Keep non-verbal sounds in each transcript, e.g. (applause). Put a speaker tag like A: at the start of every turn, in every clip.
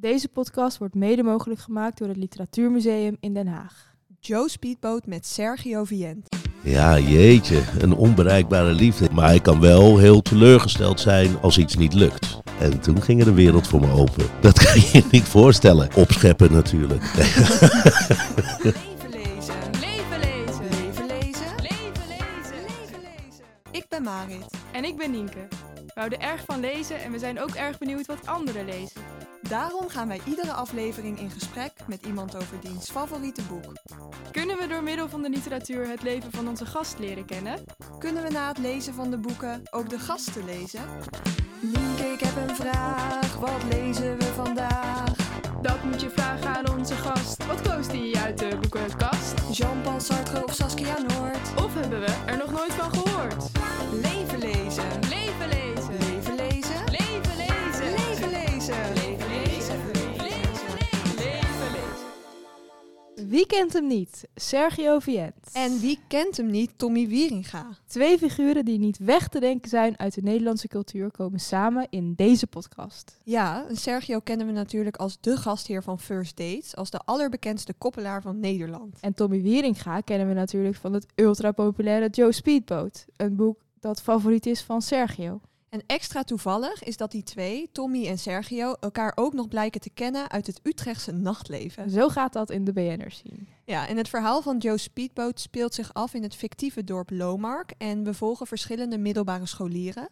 A: Deze podcast wordt mede mogelijk gemaakt door het Literatuurmuseum in Den Haag.
B: Joe Speedboat met Sergio Vient.
C: Ja, jeetje, een onbereikbare liefde. Maar hij kan wel heel teleurgesteld zijn als iets niet lukt. En toen ging er de wereld voor me open. Dat kan je je niet voorstellen. Opscheppen natuurlijk. (laughs)
B: Leven lezen.
A: Leven lezen!
B: Leven lezen.
A: Leven lezen!
B: Leven lezen. Ik ben Marit.
A: En ik ben Nienke. We houden erg van lezen en we zijn ook erg benieuwd wat anderen lezen.
B: Daarom gaan wij iedere aflevering in gesprek met iemand over diens favoriete boek.
A: Kunnen we door middel van de literatuur het leven van onze gast leren kennen?
B: Kunnen we na het lezen van de boeken ook de gasten lezen? Nienke, ik heb een vraag. Wat lezen we vandaag?
A: Dat moet je vragen aan onze Wie kent hem niet? Sergio Vient.
B: En wie kent hem niet? Tommy Wieringa.
A: Twee figuren die niet weg te denken zijn uit de Nederlandse cultuur komen samen in deze podcast.
B: Ja, en Sergio kennen we natuurlijk als de gastheer van First Dates, als de allerbekendste koppelaar van Nederland.
A: En Tommy Wieringa kennen we natuurlijk van het ultra-populaire Joe Speedboat. Een boek dat favoriet is van Sergio.
B: En extra toevallig is dat die twee, Tommy en Sergio, elkaar ook nog blijken te kennen uit het Utrechtse nachtleven.
A: Zo gaat dat in de BN'ers zien.
B: Ja, en het verhaal van Joe Speedboat speelt zich af in het fictieve dorp Lomark en we volgen verschillende middelbare scholieren.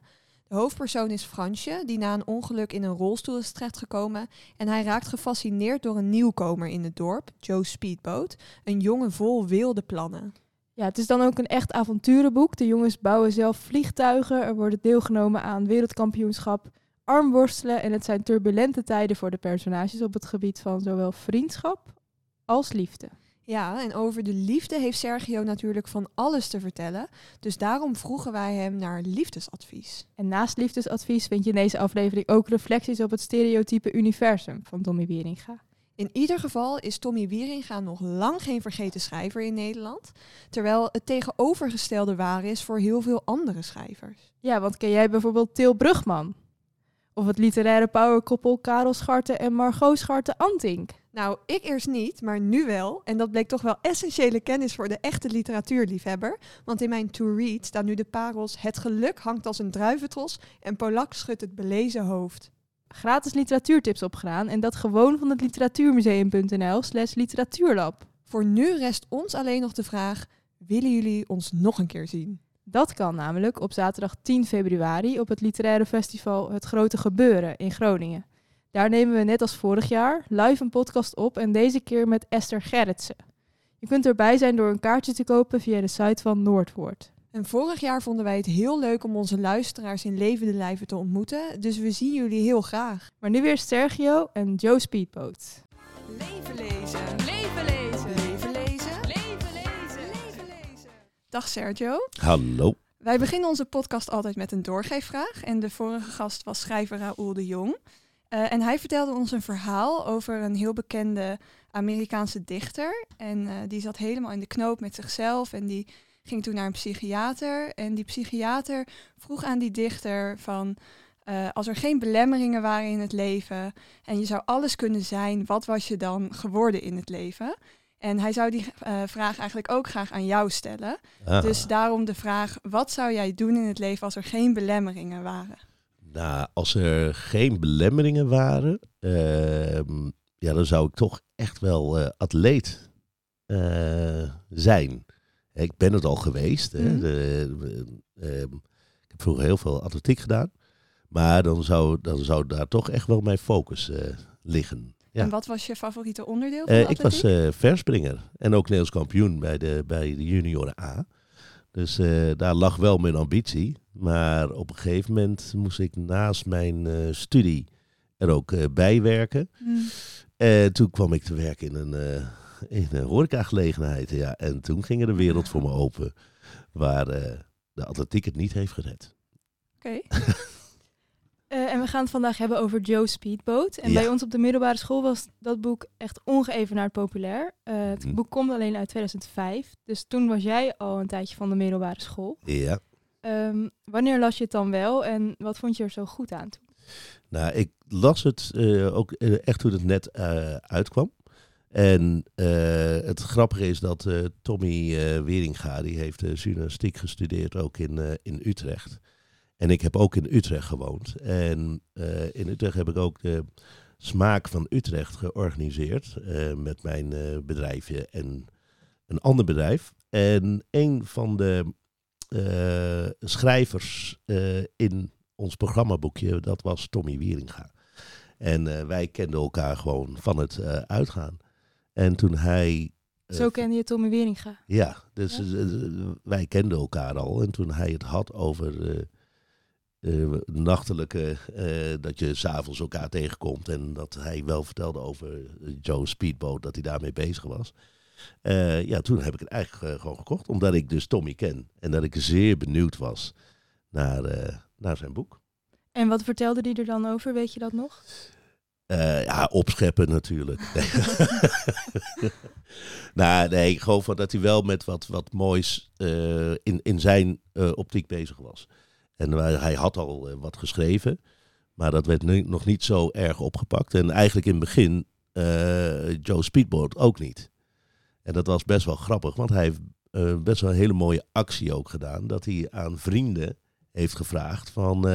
B: De hoofdpersoon is Fransje, die na een ongeluk in een rolstoel is terechtgekomen en hij raakt gefascineerd door een nieuwkomer in het dorp, Joe Speedboat, een jongen vol wilde plannen.
A: Ja, het is dan ook een echt avonturenboek. De jongens bouwen zelf vliegtuigen. Er wordt deelgenomen aan wereldkampioenschap armworstelen. En het zijn turbulente tijden voor de personages op het gebied van zowel vriendschap als liefde.
B: Ja, en over de liefde heeft Sergio natuurlijk van alles te vertellen, dus daarom vroegen wij hem naar liefdesadvies.
A: En naast liefdesadvies vind je in deze aflevering ook reflecties op het stereotype universum van Tommy Wieringa.
B: In ieder geval is Tommy Wieringa nog lang geen vergeten schrijver in Nederland, terwijl het tegenovergestelde waar is voor heel veel andere schrijvers.
A: Ja, want ken jij bijvoorbeeld Til Brugman? Of het literaire powerkoppel Karel Scharte en Margot Scharte-Antink?
B: Nou, ik eerst niet, maar nu wel. En dat bleek toch wel essentiële kennis voor de echte literatuurliefhebber. Want in mijn to-read staan nu de parels Het geluk hangt als een druiventros en Polak schudt het belezen hoofd.
A: Gratis literatuurtips opgedaan en dat gewoon van het literatuurmuseum.nl slash literatuurlab.
B: Voor nu rest ons alleen nog de vraag, willen jullie ons nog een keer zien?
A: Dat kan namelijk op zaterdag 10 februari op het literaire festival Het Grote Gebeuren in Groningen. Daar nemen we net als vorig jaar live een podcast op en deze keer met Esther Gerritsen. Je kunt erbij zijn door een kaartje te kopen via de site van Noordwoord.
B: En vorig jaar vonden wij het heel leuk om onze luisteraars in levende lijven te ontmoeten, dus we zien jullie heel graag.
A: Maar nu weer Sergio en Joe Speedboat.
B: Leven lezen.
A: Leven lezen!
B: Leven lezen.
A: Leven lezen!
B: Leven lezen. Dag Sergio.
C: Hallo.
B: Wij beginnen onze podcast altijd met een doorgeefvraag. En de vorige gast was schrijver Raoul de Jong. Eh, en hij vertelde ons een verhaal over een heel bekende Amerikaanse dichter. En eh, die zat helemaal in de knoop met zichzelf. En die ging toen naar een psychiater. En die psychiater vroeg aan die dichter van... eh, als er geen belemmeringen waren in het leven en je zou alles kunnen zijn, wat was je dan geworden in het leven? En hij zou die eh, vraag eigenlijk ook graag aan jou stellen.
C: Ah,
B: Dus daarom de vraag, wat zou jij doen in het leven als er geen belemmeringen waren?
C: nou, als er geen belemmeringen waren, ehm, ja, dan zou ik toch echt wel eh, atleet zijn. Ik ben het al geweest. Hè.
B: Mhm.
C: De- de- ehm, ik heb vroeger heel veel atletiek gedaan. Maar dan zou, dan zou daar toch echt wel mijn focus eh, liggen. Ja.
B: En wat was je favoriete onderdeel van
C: Eh,
B: de
C: ik was eh, verspringer en ook Nederlands kampioen bij de, bij de junioren A. Dus eh, daar lag wel mijn ambitie. Maar op een gegeven moment moest ik naast mijn eh, studie er ook eh, bij werken.
B: Hmm.
C: En toen kwam ik te werken in een, eh in een horecagelegenheid. Ja. En toen ging er de wereld voor me open waar eh, de atletiek het niet heeft gered.
B: Oké. (laughs)
A: Eh, en we gaan het vandaag hebben over Joe Speedboat. En
C: Ja.
A: bij ons op de middelbare school was dat boek echt ongeëvenaard populair. Eh, het
C: Mhm.
A: boek komt alleen uit 2005. Dus toen was jij al een tijdje van de middelbare school.
C: Ja.
A: Ehm, wanneer las je het dan wel en wat vond je er zo goed aan toen?
C: Nou, ik las het ook echt toen het net uitkwam. En eh, het grappige is dat eh, Tommy eh, Weringa, die heeft journalistiek gestudeerd ook in, in Utrecht. En ik heb ook in Utrecht gewoond. En in Utrecht heb ik ook de Smaak van Utrecht georganiseerd met mijn bedrijfje en een ander bedrijf. En een van de schrijvers in ons programmaboekje, dat was Tommy Wieringa. En wij kenden elkaar gewoon van het uitgaan. En toen hij... eh,
A: Zo kende je Tommy Wieringa.
C: ja, dus
A: Ja.
C: eh, eh, wij kenden elkaar al. En toen hij het had over nachtelijke, dat je s'avonds elkaar tegenkomt. En dat hij wel vertelde over Joe Speedboat, dat hij daarmee bezig was. Ja, toen heb ik het eigenlijk gewoon gekocht. Omdat ik dus Tommy ken. En dat ik zeer benieuwd was naar, naar zijn boek.
A: En wat vertelde hij er dan over? Weet je dat nog?
C: Eh, ja, opscheppen natuurlijk. (laughs) Nou, nee, gewoon van dat hij wel met wat, wat moois eh, in, in zijn eh, optiek bezig was. En hij had al wat geschreven, maar dat werd nu nog niet zo erg opgepakt. En eigenlijk in het begin Joe Speedboat ook niet. En dat was best wel grappig, want hij heeft best wel een hele mooie actie ook gedaan. Dat hij aan vrienden heeft gevraagd van...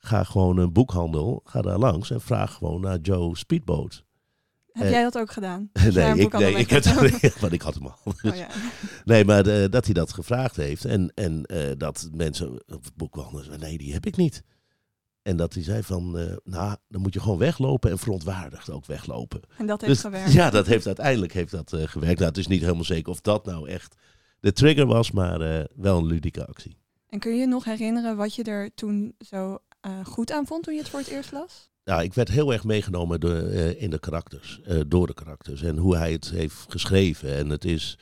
C: ga gewoon een boekhandel, ga daar langs en vraag gewoon naar Joe Speedboat.
B: Heb
C: Eh,
B: jij dat ook gedaan? (laughs)
C: Nee, ik, nee, ik heb want ik had hem al.
B: Oh, ja. (laughs)
C: Nee, maar eh, dat hij dat gevraagd heeft en, en eh, dat mensen op het boekhandel zeiden, nee, die heb ik niet. En dat hij zei van, nou, dan moet je gewoon weglopen en verontwaardigd ook weglopen.
B: En dat heeft
C: Dus,
B: gewerkt.
C: ja, dat heeft uiteindelijk heeft dat, gewerkt. Nou, het is niet helemaal zeker of dat nou echt de trigger was, maar wel een ludieke actie.
B: En kun je je nog herinneren wat je er toen zo eh, goed aan vond toen je het voor het eerst las?
C: Ja, ik werd heel erg meegenomen eh, in de karakters, eh, door de karakters en hoe hij het heeft geschreven. En het is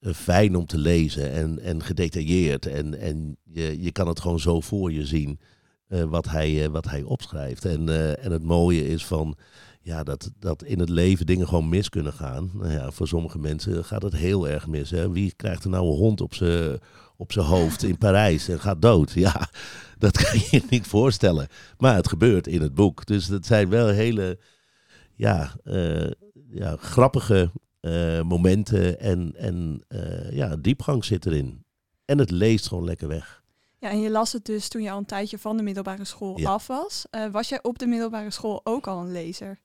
C: fijn om te lezen en, en gedetailleerd. En, en je, je kan het gewoon zo voor je zien wat, hij, wat hij opschrijft. En, en het mooie is van ja, dat, dat in het leven dingen gewoon mis kunnen gaan. Nou ja, voor sommige mensen gaat het heel erg mis. Hè? Wie krijgt er nou een hond op zijn op hoofd in (laughs) Parijs en gaat dood? Ja, dat kan je je niet voorstellen. Maar het gebeurt in het boek. Dus dat zijn wel hele ja, eh, ja, grappige eh, momenten. En, en eh, ja, diepgang zit erin. En het leest gewoon lekker weg.
B: Ja, en je las het dus toen je al een tijdje van de middelbare school
C: Ja.
B: af was. Was jij op de middelbare school ook al een lezer?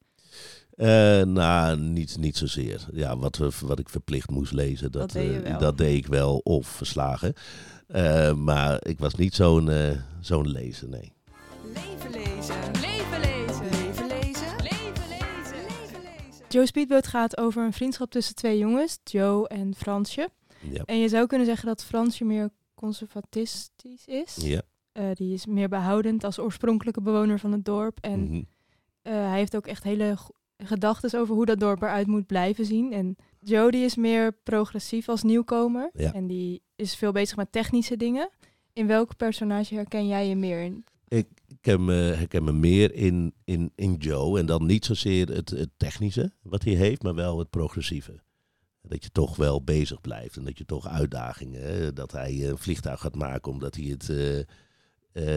C: Eh, nou, niet, niet zozeer. Ja, wat, we, wat ik verplicht moest lezen, dat,
B: Dat deed
C: eh, dat deed ik wel. Of verslagen. Eh, maar ik was niet zo'n eh, zo'n lezer, nee.
B: Leven lezen.
D: Leven lezen.
B: Leven lezen.
D: Leven lezen.
B: Leven lezen.
A: Joe Speedboat gaat over een vriendschap tussen twee jongens, Joe en Fransje.
C: Ja.
A: En je zou kunnen zeggen dat Fransje meer conservatistisch is.
C: ja.
A: Eh, die is meer behoudend als oorspronkelijke bewoner van het dorp. En
C: mhm.
A: eh, hij heeft ook echt hele gedachten over hoe dat dorp eruit moet blijven zien. En Joe die is meer progressief als nieuwkomer.
C: Ja.
A: En die is veel bezig met technische dingen. In welk personage herken jij je meer in?
C: Ik herken me, herken me meer in, in, in Joe. En dan niet zozeer het, het technische wat hij heeft, maar wel het progressieve. Dat je toch wel bezig blijft en dat je toch uitdagingen. hè, Dat hij een vliegtuig gaat maken omdat hij het, eh, eh,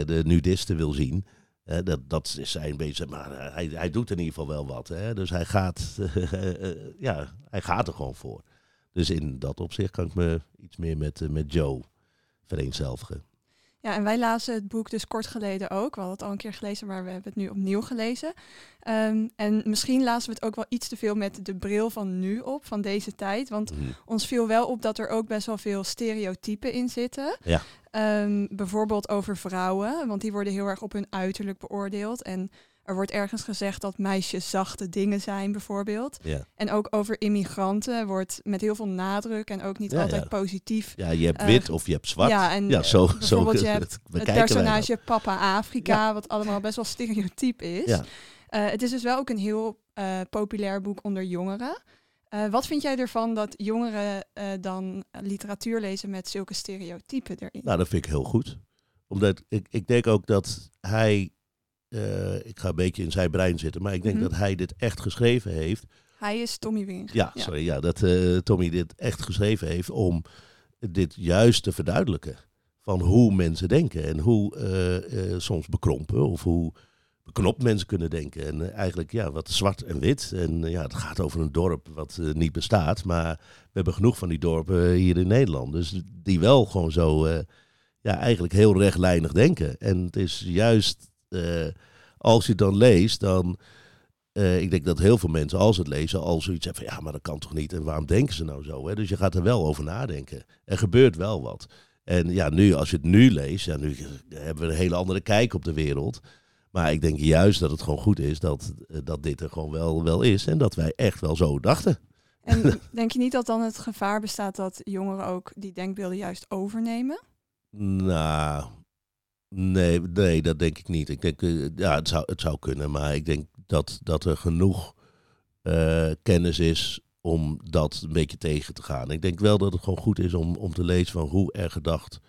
C: de nudisten wil zien. Dat, dat is zijn bezig. Maar hij, hij doet in ieder geval wel wat. Hè? Dus hij gaat, (laughs) eh, ja, hij gaat er gewoon voor. Dus in dat opzicht kan ik me iets meer met, eh, met Joe vereenzelvigen.
B: Ja, en wij lazen het boek dus kort geleden ook. We hadden het al een keer gelezen, maar we hebben het nu opnieuw gelezen. Ehm, en misschien lazen we het ook wel iets te veel met de bril van nu op, van deze tijd. Want
C: Mhm.
B: ons viel wel op dat er ook best wel veel stereotypen in zitten.
C: Ja.
B: Ehm, bijvoorbeeld over vrouwen, want die worden heel erg op hun uiterlijk beoordeeld. En er wordt ergens gezegd dat meisjes zachte dingen zijn, bijvoorbeeld.
C: Ja.
B: En ook over immigranten wordt met heel veel nadruk en ook niet
C: Ja,
B: altijd
C: ja.
B: positief.
C: Ja, je hebt
B: Eh,
C: wit of je hebt zwart.
B: Ja, en
C: ja, zo,
B: eh,
C: zo
B: bijvoorbeeld je (laughs) hebt
C: het
B: personage Papa Afrika, wat allemaal best wel stereotyp is.
C: Ja.
B: Eh, het is dus wel ook een heel eh, populair boek onder jongeren. Eh, wat vind jij ervan dat jongeren eh, dan literatuur lezen met zulke stereotypen erin?
C: Nou, dat vind ik heel goed. Omdat ik, ik denk ook dat hij, eh, ik ga een beetje in zijn brein zitten, maar ik denk
B: Mhm.
C: dat hij dit echt geschreven heeft.
B: Hij is Tommy Wing.
C: Ja, sorry, ja, dat eh, Tommy dit echt geschreven heeft om dit juist te verduidelijken. Van hoe mensen denken en hoe eh, soms bekrompen of hoe beknopt mensen kunnen denken. En eigenlijk ja, wat zwart en wit. En ja, het gaat over een dorp wat niet bestaat. Maar we hebben genoeg van die dorpen hier in Nederland. Dus die wel gewoon zo ja, eigenlijk heel rechtlijnig denken. En het is juist als je het dan leest, dan. eh, ik denk dat heel veel mensen, als het lezen, al zoiets hebben van ja, maar dat kan toch niet? En waarom denken ze nou zo? Hè? Dus je gaat er wel over nadenken. Er gebeurt wel wat. En ja, nu, als je het nu leest, ja, nu hebben we een hele andere kijk op de wereld. Maar ik denk juist dat het gewoon goed is dat, eh, dat dit er gewoon wel, wel is. En dat wij echt wel zo dachten.
B: En (laughs) denk je niet dat dan het gevaar bestaat dat jongeren ook die denkbeelden juist overnemen?
C: Nou, nee, nee, dat denk ik niet. Ik denk, eh, ja, het zou, het zou kunnen. Maar ik denk dat, dat er genoeg eh, kennis is om dat een beetje tegen te gaan. Ik denk wel dat het gewoon goed is om, om te lezen van hoe er gedacht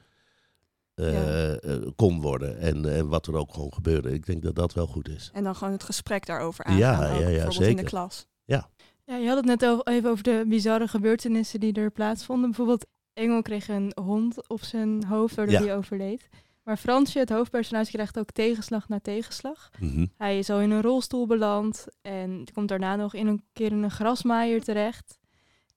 C: eh,
B: Ja.
C: eh, kon worden. En, en wat er ook gewoon gebeurde. Ik denk dat dat wel goed is.
B: En dan gewoon het gesprek daarover
C: Ja,
B: aangaan, ook,
C: ja, ja,
B: bijvoorbeeld in de
C: zeker.
B: klas.
A: Ja, je had het net al even over de bizarre gebeurtenissen die er plaatsvonden. Bijvoorbeeld, Engel kreeg een hond op zijn hoofd, waardoor
C: Ja.
A: hij overleed. Maar Fransje, het hoofdpersonage, krijgt ook tegenslag na tegenslag.
C: Mhm.
A: Hij is al in een rolstoel beland en komt daarna nog in een keer in een grasmaaier terecht.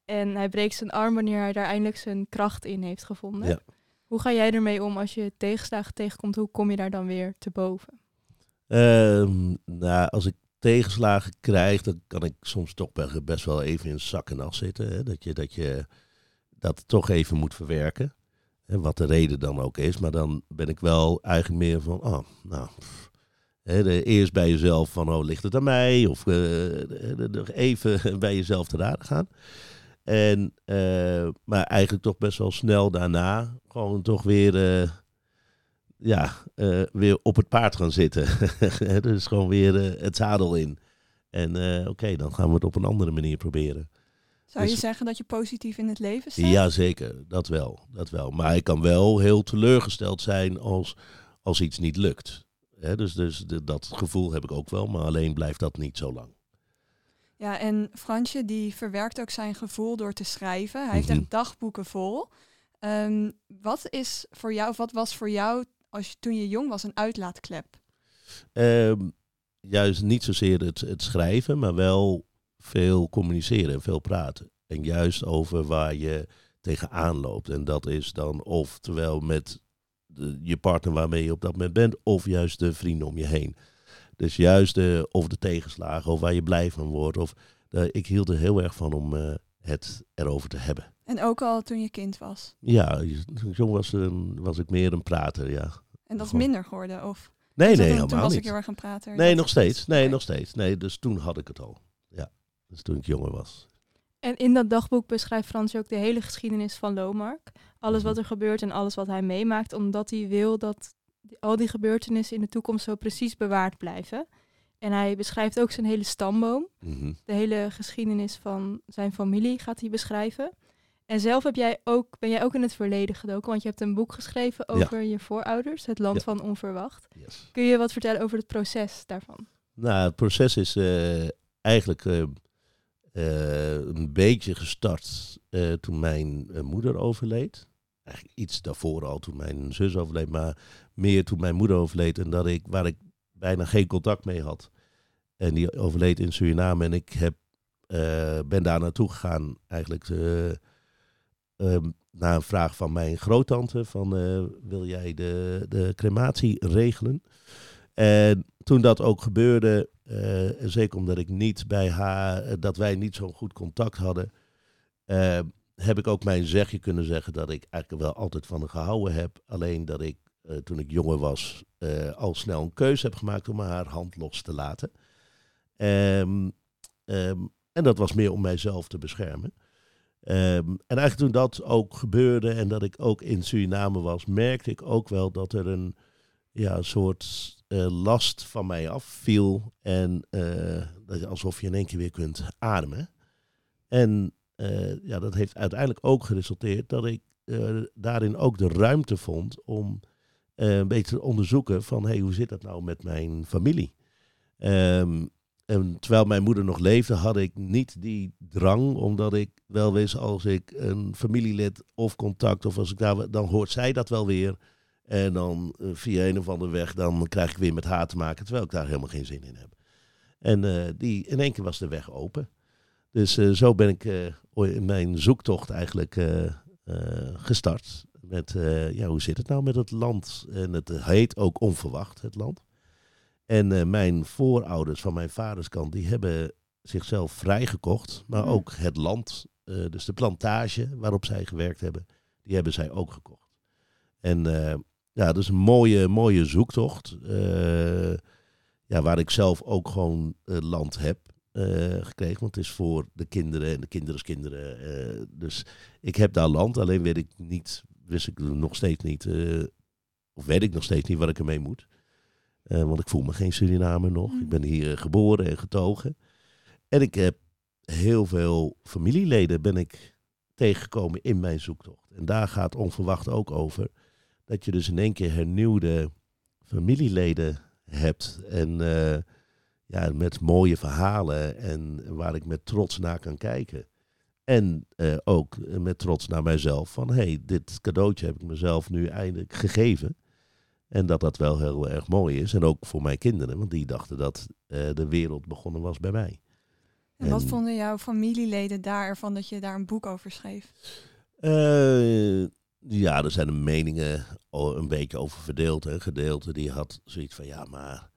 A: En hij breekt zijn arm wanneer hij daar eindelijk zijn kracht in heeft gevonden.
C: Ja.
A: Hoe ga jij ermee om als je tegenslagen tegenkomt? Hoe kom je daar dan weer te boven?
C: Ehm, nou, als ik tegenslagen krijg, dan kan ik soms toch be- best wel even in zak en as zitten. Hè? Dat, je, dat je dat toch even moet verwerken. Wat de reden dan ook is. Maar dan ben ik wel eigenlijk meer van, oh, nou, eerst bij jezelf van, oh, ligt het aan mij? Of de- even (laughs) bij jezelf te raden gaan. En, eh, maar eigenlijk toch best wel snel daarna gewoon toch weer... eh, ja, weer op het paard gaan zitten. (laughs) dus gewoon weer het zadel in. En oké, dan gaan we het op een andere manier proberen.
B: Zou je
C: Dus-
B: zeggen dat je positief in het leven staat?
C: Ja, zeker. Dat wel. Dat wel. Maar ik kan wel heel teleurgesteld zijn als, als iets niet lukt. Dus dus de- dat gevoel heb ik ook wel, maar alleen blijft dat niet zo lang.
B: Ja, en Fransje die verwerkt ook zijn gevoel door te schrijven. Hij heeft
C: Mhm.
B: echt dagboeken vol. Ehm, wat is voor jou, of wat was voor jou als je, toen je jong was een uitlaatklep?
C: Ehm, juist niet zozeer het, het schrijven, maar wel veel communiceren en veel praten. En juist over waar je tegenaan loopt. En dat is dan oftewel met de, je partner waarmee je op dat moment bent, of juist de vrienden om je heen. Dus juist de, of de tegenslagen, of waar je blij van wordt. Of, eh, ik hield er heel erg van om eh, het erover te hebben.
B: En ook al toen je kind was.
C: Ja, jong was, eh, was ik meer een prater, ja.
B: En dat is minder geworden? Of
C: Nee, nee,
B: toen- toen was
C: niet.
B: ik heel erg een prater?
C: Nee, nog steeds. Nee, nog steeds. Nee, dus toen had ik het al. Ja, dus toen ik jonger was.
A: En in dat dagboek beschrijft Frans ook de hele geschiedenis van Lomark. Alles wat
C: Mhm.
A: er gebeurt en alles wat hij meemaakt. Omdat hij wil dat al die gebeurtenissen in de toekomst zo precies bewaard blijven. En hij beschrijft ook zijn hele stamboom.
C: Mhm.
A: De hele geschiedenis van zijn familie gaat hij beschrijven. En zelf heb jij ook, ben jij ook in het verleden gedoken. Want je hebt een boek geschreven over je voorouders. Het land
C: Ja.
A: van onverwacht.
C: Yes.
A: Kun je wat vertellen over het proces daarvan?
C: Nou, het proces is eh, eigenlijk eh, een beetje gestart eh, toen mijn eh, moeder overleed. Eigenlijk iets daarvoor al, toen mijn zus overleed, maar meer toen mijn moeder overleed en dat ik, waar ik bijna geen contact mee had. En die overleed in Suriname en ik heb, eh, ben daar naartoe gegaan eigenlijk eh, ehm, na een vraag van mijn groottante van eh, wil jij de, de crematie regelen? En toen dat ook gebeurde, en zeker omdat ik niet bij haar, eh, dat wij niet zo'n goed contact hadden, eh, heb ik ook mijn zegje kunnen zeggen dat ik eigenlijk wel altijd van haar gehouden heb. Alleen dat ik toen ik jonger was al snel een keuze heb gemaakt om haar hand los te laten. Ehm, ehm, en dat was meer om mijzelf te beschermen. Ehm, en eigenlijk toen dat ook gebeurde en dat ik ook in Suriname was, merkte ik ook wel dat er een ja, soort last van mij afviel. En eh, alsof je in één keer weer kunt ademen. En eh, ja, dat heeft uiteindelijk ook geresulteerd dat ik eh, daarin ook de ruimte vond om eh, een beetje te onderzoeken van hey, hoe zit dat nou met mijn familie? Ehm, en terwijl mijn moeder nog leefde, had ik niet die drang, omdat ik wel wist als ik een familielid of contact of als ik daar, dan hoort zij dat wel weer. En dan eh, via een of andere weg, dan krijg ik weer met haar te maken, terwijl ik daar helemaal geen zin in heb. En eh, die, in één keer was de weg open. Dus eh, zo ben ik ooit in mijn zoektocht eigenlijk gestart. Met, ja, hoe zit het nou met het land? En het heet ook onverwacht, het land. En mijn voorouders van mijn vaderskant, die hebben zichzelf vrijgekocht. Maar
B: Hmm.
C: ook het land, dus de plantage waarop zij gewerkt hebben, die hebben zij ook gekocht. En ja, dat is een mooie, mooie zoektocht. eh, ja, waar ik zelf ook gewoon land heb eh, gekregen. Want het is voor de kinderen en de kinderskinderen. eh dus ik heb daar land. Alleen weet ik niet, wist ik nog steeds niet. of weet ik nog steeds niet wat ik ermee moet. Want ik voel me geen Surinamer nog.
B: Mm.
C: Ik ben hier geboren en getogen. En ik heb heel veel familieleden ben ik tegengekomen in mijn zoektocht. En daar gaat onverwacht ook over. Dat je dus in één keer hernieuwde familieleden hebt. En eh, ja, met mooie verhalen en waar ik met trots naar kan kijken. En eh, ook met trots naar mijzelf van hey, dit cadeautje heb ik mezelf nu eindelijk gegeven. En dat dat wel heel erg mooi is. En ook voor mijn kinderen, want die dachten dat eh, de wereld begonnen was bij mij.
B: En wat
C: En-
B: vonden jouw familieleden daar ervan dat je daar een boek over schreef?
C: Ja, er zijn de meningen een beetje over verdeeld. Een gedeelte die had zoiets van, ja, maar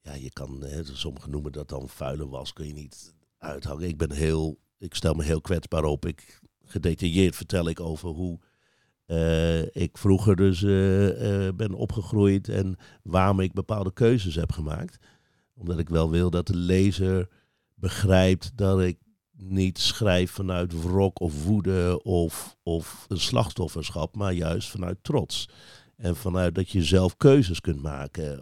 C: ja, je kan, sommigen noemen dat dan vuile was, kun je niet uithangen. Ik ben heel, ik stel me heel kwetsbaar op. Ik, gedetailleerd vertel ik over hoe eh, ik vroeger dus eh, eh, ben opgegroeid en waarom ik bepaalde keuzes heb gemaakt. Omdat ik wel wil dat de lezer begrijpt dat ik niet schrijf vanuit wrok of woede of, of een slachtofferschap, maar juist vanuit trots. En vanuit dat je zelf keuzes kunt maken.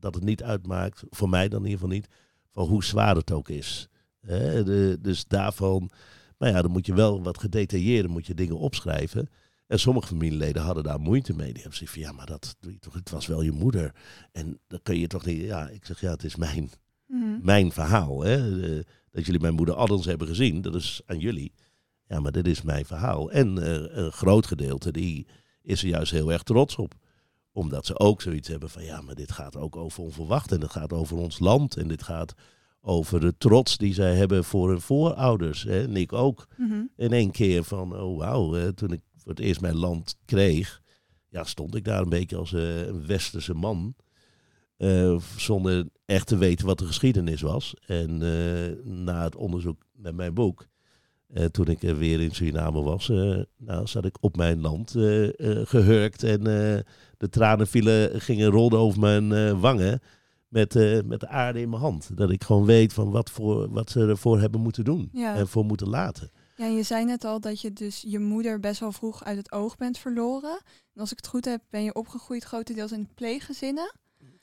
C: Dat het niet uitmaakt, voor mij dan in ieder geval niet, van hoe zwaar het ook is. De, dus daarvan, maar ja, dan moet je wel wat gedetailleerder, moet je dingen opschrijven. En sommige familieleden hadden daar moeite mee. Die hebben zoiets van, ja, maar dat, het was wel je moeder. En dan kun je toch niet, ja, ik zeg, ja, het is mijn
B: Mhm.
C: mijn verhaal. Hè? Dat jullie mijn moeder Addens hebben gezien, dat is aan jullie. Ja, maar dit is mijn verhaal. En eh, een groot gedeelte die is er juist heel erg trots op. Omdat ze ook zoiets hebben van ja, maar dit gaat ook over onverwacht. En het gaat over ons land. En dit gaat over de trots die zij hebben voor hun voorouders. Hè? En ik ook
B: Mhm.
C: in één keer van, oh wauw, toen ik voor het eerst mijn land kreeg, ja, stond ik daar een beetje als eh, een westerse man. Eh, zonder echt te weten wat de geschiedenis was. En eh, na het onderzoek met mijn boek, eh, toen ik weer in Suriname was, nou, zat ik op mijn land eh, eh, gehurkt en de tranen vielen, gingen rolden over mijn wangen met, met de aarde in mijn hand. Dat ik gewoon weet van wat, voor, wat ze ervoor hebben moeten doen
B: Ja.
C: en voor moeten laten.
B: Ja, en je zei net al dat je dus je moeder best wel vroeg uit het oog bent verloren. En als ik het goed heb, ben je opgegroeid grotendeels in pleeggezinnen.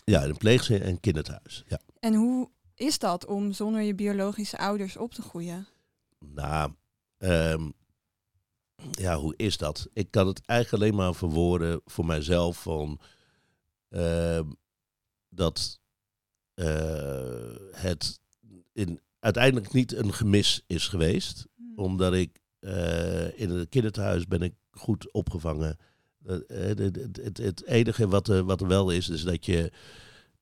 C: Ja, in een pleegzin en kinderthuis. Ja.
B: En hoe is dat om zonder je biologische ouders op te groeien?
C: Nou, ehm, ja, hoe is dat? Ik kan het eigenlijk alleen maar verwoorden voor mijzelf van ehm, dat eh, het in, uiteindelijk niet een gemis is geweest, omdat ik eh, in het kinderthuis ben ik goed opgevangen. Eh, eh, het, het, enige wat er, wat wel is, is dat je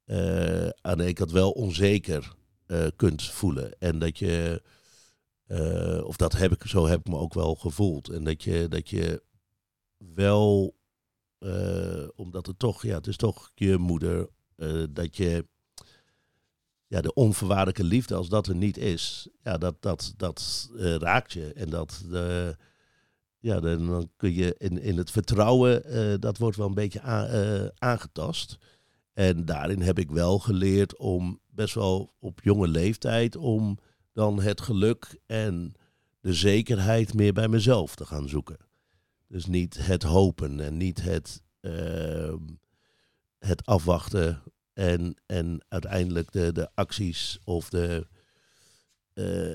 C: eh, aan de ene kant wel onzeker eh, kunt voelen. En dat je, eh, of dat heb ik, zo heb ik me ook wel gevoeld. En dat je, dat je wel, eh, omdat het toch, ja, het is toch je moeder, eh, dat je, ja, de onvoorwaardelijke liefde, als dat er niet is, ja, dat, dat, dat eh, raakt je. En dat, eh, ja, dan, kun je in, in het vertrouwen, eh, dat wordt wel een beetje eh, aangetast. En daarin heb ik wel geleerd om best wel op jonge leeftijd om dan het geluk en de zekerheid meer bij mezelf te gaan zoeken. Dus niet het hopen en niet het, ehm, het afwachten en, en uiteindelijk de, de acties of de,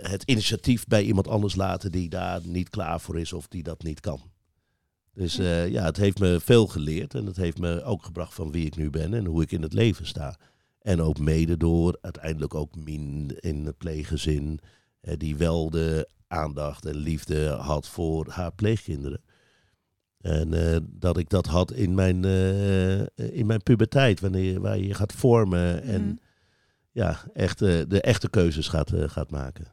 C: het initiatief bij iemand anders laten die daar niet klaar voor is of die dat niet kan. Dus eh, ja, het heeft me veel geleerd en het heeft me ook gebracht van wie ik nu ben en hoe ik in het leven sta. En ook mede door uiteindelijk ook Mien in het pleeggezin, eh, die wel de aandacht en liefde had voor haar pleegkinderen. En eh, dat ik dat had in mijn, eh, in mijn puberteit, wanneer waar je je gaat vormen en
B: Mhm.
C: Ja, echt, eh, de echte keuzes gaat, eh, gaat maken.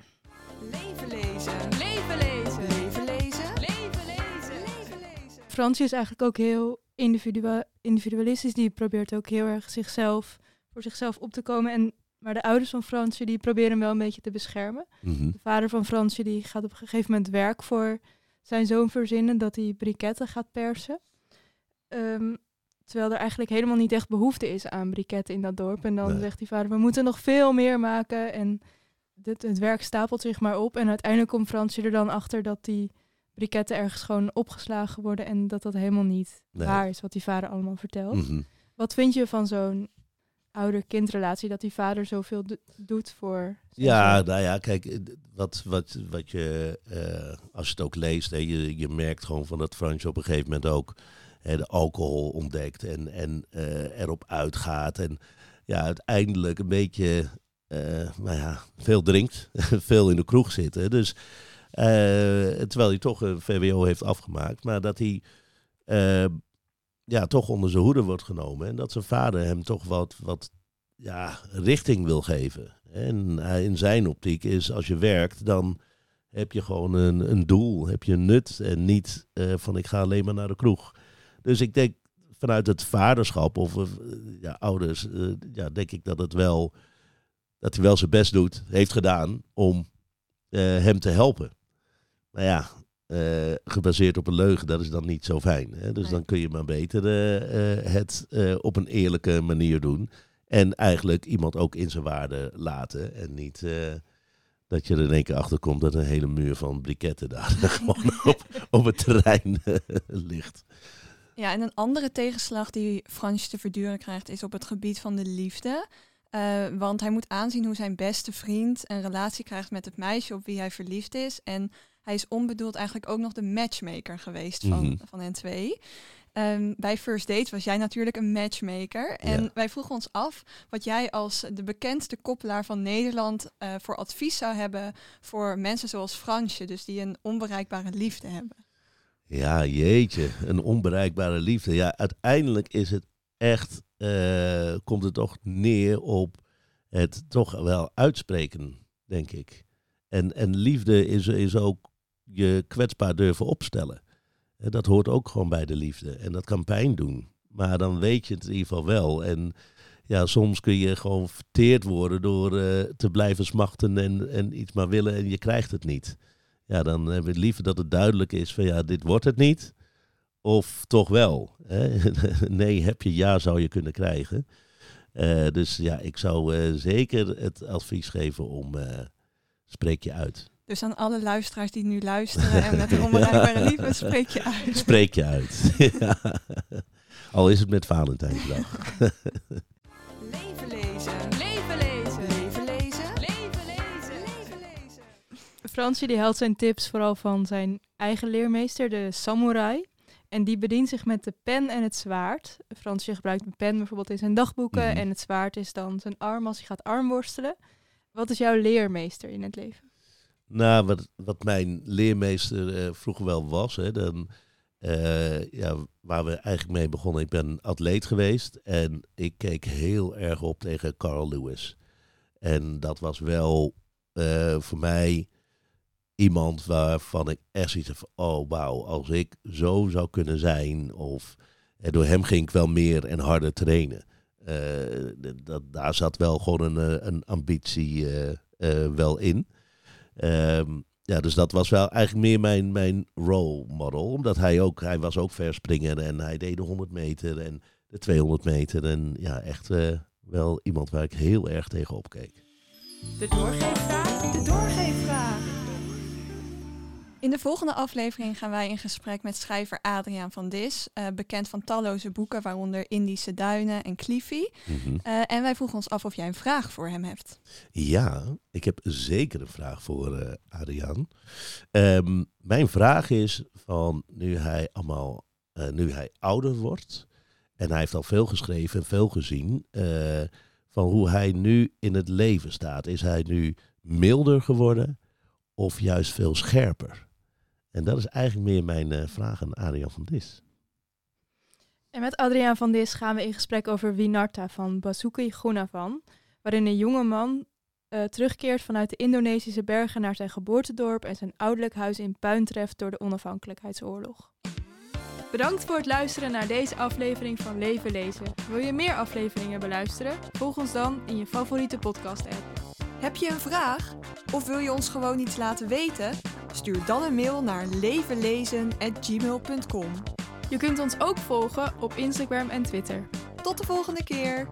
B: Leven lezen.
D: Leven lezen.
B: Leven lezen.
D: Leven lezen.
B: Leven lezen.
A: Fransje is eigenlijk ook heel individua- individualistisch. Die probeert ook heel erg zichzelf, voor zichzelf op te komen. En, maar de ouders van Fransje die proberen hem wel een beetje te beschermen.
C: Mhm.
A: De vader van Fransje die gaat op een gegeven moment werk voor zijn zoon verzinnen dat hij briketten gaat persen. Ehm, terwijl er eigenlijk helemaal niet echt behoefte is aan briketten in dat dorp. En dan
C: Nee.
A: zegt die vader, we moeten nog veel meer maken. En dit, het werk stapelt zich maar op. En uiteindelijk komt Fransje er dan achter dat die briketten ergens gewoon opgeslagen worden. En dat dat helemaal niet
C: Nee.
A: waar is wat die vader allemaal vertelt.
C: Mhm.
A: Wat vind je van zo'n ouder-kindrelatie dat die vader zoveel do- doet voor
C: Ja,
A: zoon?
C: nou ja, kijk, wat, wat, wat je, eh, als je het ook leest, hè, je, je merkt gewoon van dat Fransje op een gegeven moment ook de alcohol ontdekt en, en eh, erop uitgaat. En ja, uiteindelijk een beetje, eh, nou ja, veel drinkt, (laughs) veel in de kroeg zit. hè. Dus, eh, terwijl hij toch een VWO heeft afgemaakt, maar dat hij ja, toch onder zijn hoede wordt genomen. En dat zijn vader hem toch wat, wat ja, richting wil geven. En in zijn optiek is als je werkt, dan heb je gewoon een, een doel, heb je een nut en niet van ik ga alleen maar naar de kroeg. Dus ik denk vanuit het vaderschap of eh, ja, ouders, eh, ja, denk ik dat het wel dat hij wel zijn best doet, heeft gedaan om eh, hem te helpen. Maar ja, gebaseerd op een leugen, dat is dan niet zo fijn. Hè? Dus
B: Nee.
C: dan kun je maar beter het op een eerlijke manier doen. En eigenlijk iemand ook in zijn waarde laten. En niet dat je er in één keer achter komt dat een hele muur van briketten daar (laughs) gewoon op, op het terrein ligt.
B: Ja, en een andere tegenslag die Fransje te verduren krijgt is op het gebied van de liefde. Eh, want hij moet aanzien hoe zijn beste vriend een relatie krijgt met het meisje op wie hij verliefd is. En hij is onbedoeld eigenlijk ook nog de matchmaker geweest van,
C: Mhm.
B: van hen twee. Ehm, bij First Dates was jij natuurlijk een matchmaker. En
C: Ja.
B: wij vroegen ons af wat jij als de bekendste koppelaar van Nederland eh, voor advies zou hebben voor mensen zoals Fransje, dus die een onbereikbare liefde hebben.
C: Ja, jeetje, een onbereikbare liefde. Ja, uiteindelijk is het echt, eh, komt het toch neer op het toch wel uitspreken, denk ik. En, en liefde is, is ook je kwetsbaar durven opstellen. Eh, Dat hoort ook gewoon bij de liefde. En dat kan pijn doen. Maar dan weet je het in ieder geval wel. En ja, soms kun je gewoon verteerd worden door eh, te blijven smachten en, en iets maar willen en je krijgt het niet. Ja, dan hebben we liever dat het duidelijk is van ja, dit wordt het niet. Of toch wel. Hè? (laughs) nee, heb je ja zou je kunnen krijgen. Eh, dus ja, ik zou eh, zeker het advies geven om eh, spreek je uit.
B: Dus aan alle luisteraars die nu luisteren en met onbereikbare (laughs) liefde, spreek je uit.
C: Spreek je uit. (laughs) Ja. Al is het met Valentijnsdag.
A: Fransje die haalt zijn tips vooral van zijn eigen leermeester, de samurai. En die bedient zich met de pen en het zwaard. Fransje gebruikt een pen bijvoorbeeld in zijn dagboeken.
C: Mhm.
A: En het zwaard is dan zijn arm als hij gaat armworstelen. Wat is jouw leermeester in het leven?
C: Nou, wat, wat mijn leermeester eh, vroeger wel was, hè, dan, eh, ja, waar we eigenlijk mee begonnen. Ik ben atleet geweest en ik keek heel erg op tegen Carl Lewis. En dat was wel eh, voor mij iemand waarvan ik echt zoiets van, oh wauw, als ik zo zou kunnen zijn. Of eh, door hem ging ik wel meer en harder trainen. Eh, dat, daar zat wel gewoon een, eh, een ambitie wel in. Ehm, ja, dus dat was wel eigenlijk meer mijn, mijn role model. Omdat hij ook, hij was ook verspringer en hij deed de 100 meter en de 200 meter. En ja, echt wel iemand waar ik heel erg tegen opkeek.
A: De doorgeefvraag.
B: De doorgeefvraag. In de volgende aflevering gaan wij in gesprek met schrijver Adriaan van Dis, eh, bekend van talloze boeken, waaronder Indische Duinen en Cliffy.
C: Mhm.
B: Eh, en wij vroegen ons af of jij een vraag voor hem hebt.
C: Ja, ik heb zeker een vraag voor eh Adriaan. Ehm, mijn vraag is van nu hij allemaal, nu hij ouder wordt en hij heeft al veel geschreven en veel gezien van hoe hij nu in het leven staat. Is hij nu milder geworden of juist veel scherper? En dat is eigenlijk meer mijn eh, vraag aan Adriaan van Dis.
A: En met Adriaan van Dis gaan we in gesprek over Winarta van Basuki Gunavan, waarin een jonge man eh, terugkeert vanuit de Indonesische bergen naar zijn geboortedorp en zijn ouderlijk huis in puin treft door de onafhankelijkheidsoorlog. Bedankt voor het luisteren naar deze aflevering van Leven Lezen. Wil je meer afleveringen beluisteren? Volg ons dan in je favoriete podcast-app.
B: Heb je een vraag? Of wil je ons gewoon iets laten weten? Stuur dan een mail naar levenlezen.gmail.com.
A: Je kunt ons ook volgen op Instagram en Twitter.
B: Tot de volgende keer!